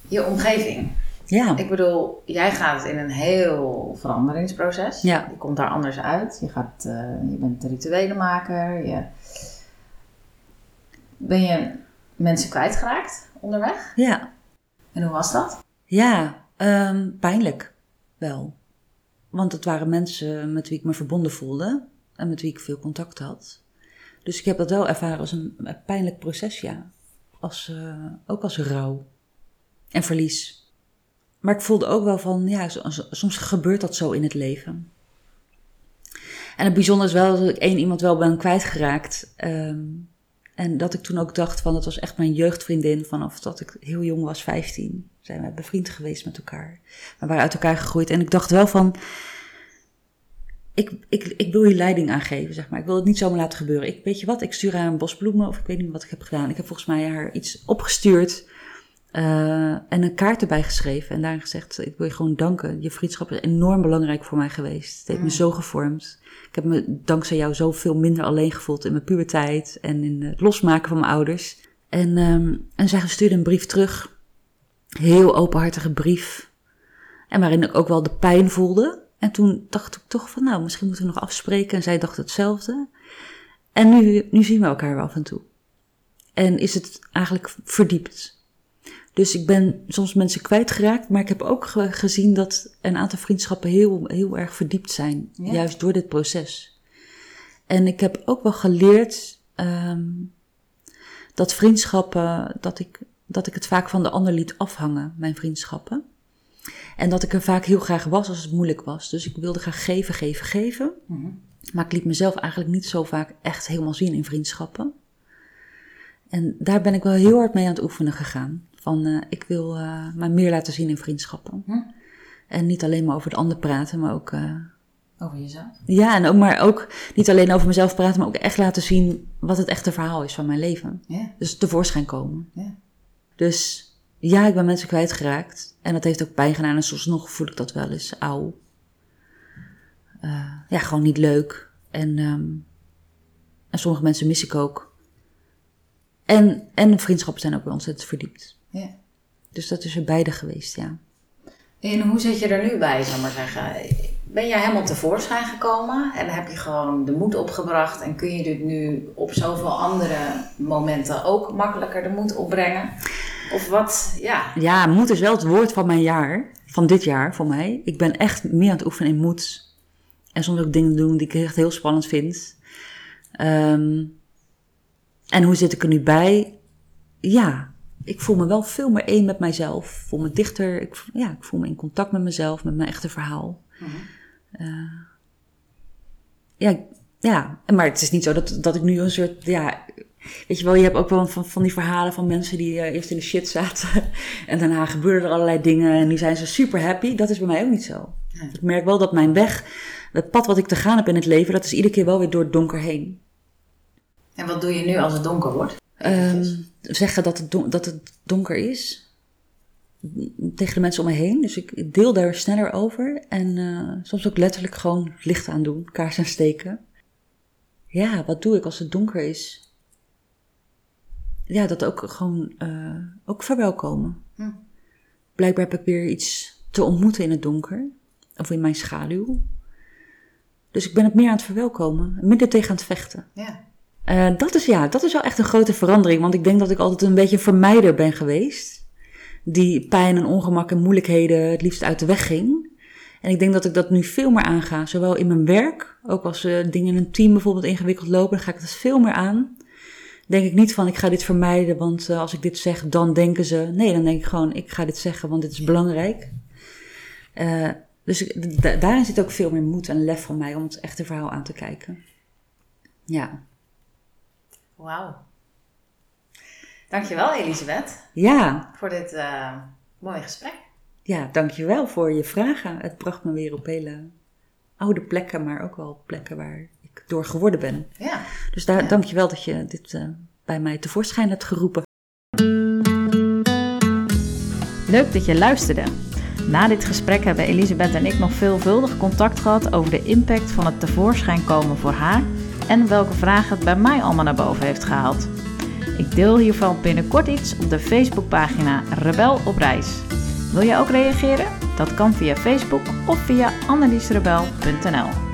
je omgeving. Ja, Ik bedoel, jij gaat in een heel veranderingsproces. Ja. Je komt daar anders uit. Je, gaat, eh, je bent rituelenmaker. Je... Ben je mensen kwijtgeraakt onderweg? ja. En hoe was dat? Ja, ehm, pijnlijk wel. Want het waren mensen met wie ik me verbonden voelde en met wie ik veel contact had. Dus ik heb dat wel ervaren als een pijnlijk proces, ja. Als, eh, ook als rouw en verlies. Maar ik voelde ook wel van, ja, so- so- soms gebeurt dat zo in het leven. En het bijzondere is wel dat ik één iemand wel ben kwijtgeraakt. ehm, en dat ik toen ook dacht van, het was echt mijn jeugdvriendin vanaf dat ik heel jong was, 15. Zijn we bevriend geweest met elkaar. We waren uit elkaar gegroeid. En ik dacht wel van, ik, ik, ik wil je leiding aangeven, zeg maar. Ik wil het niet zomaar laten gebeuren. Ik, weet je wat, ik stuur haar een bos bloemen of ik weet niet wat ik heb gedaan. Ik heb volgens mij haar iets opgestuurd eh, en een kaart erbij geschreven. En daarin gezegd, ik wil je gewoon danken. Je vriendschap is enorm belangrijk voor mij geweest. Het heeft me zo gevormd. Ik heb me dankzij jou zoveel minder alleen gevoeld in mijn puberteit en in het losmaken van mijn ouders. En, ehm, en zij stuurde een brief terug. Heel openhartige brief. En waarin ik ook wel de pijn voelde. En toen dacht ik toch van, nou, misschien moeten we nog afspreken. En zij dacht hetzelfde. En nu, nu zien we elkaar wel af en toe. En is het eigenlijk verdiept. Dus ik ben soms mensen kwijtgeraakt, maar ik heb ook ge- gezien dat een aantal vriendschappen heel, heel erg verdiept zijn, Ja. juist door dit proces. En ik heb ook wel geleerd ehm, dat vriendschappen, dat ik, dat ik het vaak van de ander liet afhangen, mijn vriendschappen. En dat ik er vaak heel graag was als het moeilijk was. Dus ik wilde graag geven, geven, geven. Mhm. Maar ik liet mezelf eigenlijk niet zo vaak echt helemaal zien in vriendschappen. En daar ben ik wel heel hard mee aan het oefenen gegaan. Van eh, ik wil eh mij meer laten zien in vriendschappen. Hm. En niet alleen maar over de ander praten, maar ook. eh, Over jezelf. ja, en ook, maar ook niet alleen over mezelf praten, maar ook echt laten zien wat het echte verhaal is van mijn leven. Ja. Dus tevoorschijn komen. Ja. Dus ja, ik ben mensen kwijtgeraakt. En dat heeft ook pijn gedaan. En soms nog voel ik dat wel eens. Auw. Eh, ja, gewoon niet leuk. En, ehm, en sommige mensen mis ik ook. En, en vriendschappen zijn ook wel ontzettend verdiept. Ja. Dus dat is er beide geweest, ja. En hoe zit je er nu bij, zal ik maar zeggen? Ben jij helemaal tevoorschijn gekomen en heb je gewoon de moed opgebracht en kun je dit nu op zoveel andere momenten ook makkelijker de moed opbrengen? Of wat, ja. Ja, moed is wel het woord van mijn jaar. Van dit jaar, voor mij. Ik ben echt meer aan het oefenen in moed. En soms ook dingen doen die ik echt heel spannend vind. Ehm, en hoe zit ik er nu bij? Ja, ik voel me wel veel meer één met mijzelf. Ik voel me dichter. Ik, ja, ik voel me in contact met mezelf, met mijn echte verhaal. Eh, ja, ja, maar het is niet zo dat, dat ik nu een soort, ja, weet je wel, je hebt ook wel van, van die verhalen van mensen die eh, eerst in de shit zaten en daarna gebeurden er allerlei dingen en nu zijn ze super happy. Dat is bij mij ook niet zo. Nee. Ik merk wel dat mijn weg, het pad wat ik te gaan heb in het leven, dat is iedere keer wel weer door het donker heen. En wat doe je nu als het donker wordt? Ehm, zeggen dat het, don- dat het donker is. Tegen de mensen om me heen. Dus ik deel daar sneller over. En eh, soms ook letterlijk gewoon licht aan doen. Kaars aansteken. Ja, wat doe ik als het donker is? Ja, dat ook gewoon eh, ook verwelkomen. Hm. Blijkbaar heb ik weer iets te ontmoeten in het donker. Of in mijn schaduw. Dus ik ben het meer aan het verwelkomen. Minder tegen aan het vechten. Ja. Eh, dat, is, ja, dat is wel echt een grote verandering. Want ik denk dat ik altijd een beetje een vermijder ben geweest. Die pijn en ongemak en moeilijkheden het liefst uit de weg ging. En ik denk dat ik dat nu veel meer aanga. Zowel in mijn werk, ook als eh, dingen in een team bijvoorbeeld ingewikkeld lopen. Dan ga ik dat veel meer aan. Denk ik niet van ik ga dit vermijden, want eh, als ik dit zeg, dan denken ze. Nee, dan denk ik gewoon ik ga dit zeggen, want dit is belangrijk. Dus daarin zit ook veel meer moed en lef van mij om het echte verhaal aan te kijken. Ja. Wauw. Dankjewel Elisabeth Ja, voor dit eh, mooie gesprek. ja, dankjewel voor je vragen. Het bracht me weer op hele oude plekken, maar ook wel plekken waar ik door geworden ben. Ja. Dus daar, Ja. dankjewel dat je dit eh, bij mij tevoorschijn hebt geroepen. Leuk dat je luisterde. Na dit gesprek hebben Elisabeth en ik nog veelvuldig contact gehad over de impact van het tevoorschijn komen voor haar en welke vragen het bij mij allemaal naar boven heeft gehaald. Ik deel hiervan binnenkort iets op de Facebookpagina Rebel op Reis. Wil je ook reageren? Dat kan via Facebook of via anneliesrebel.nl.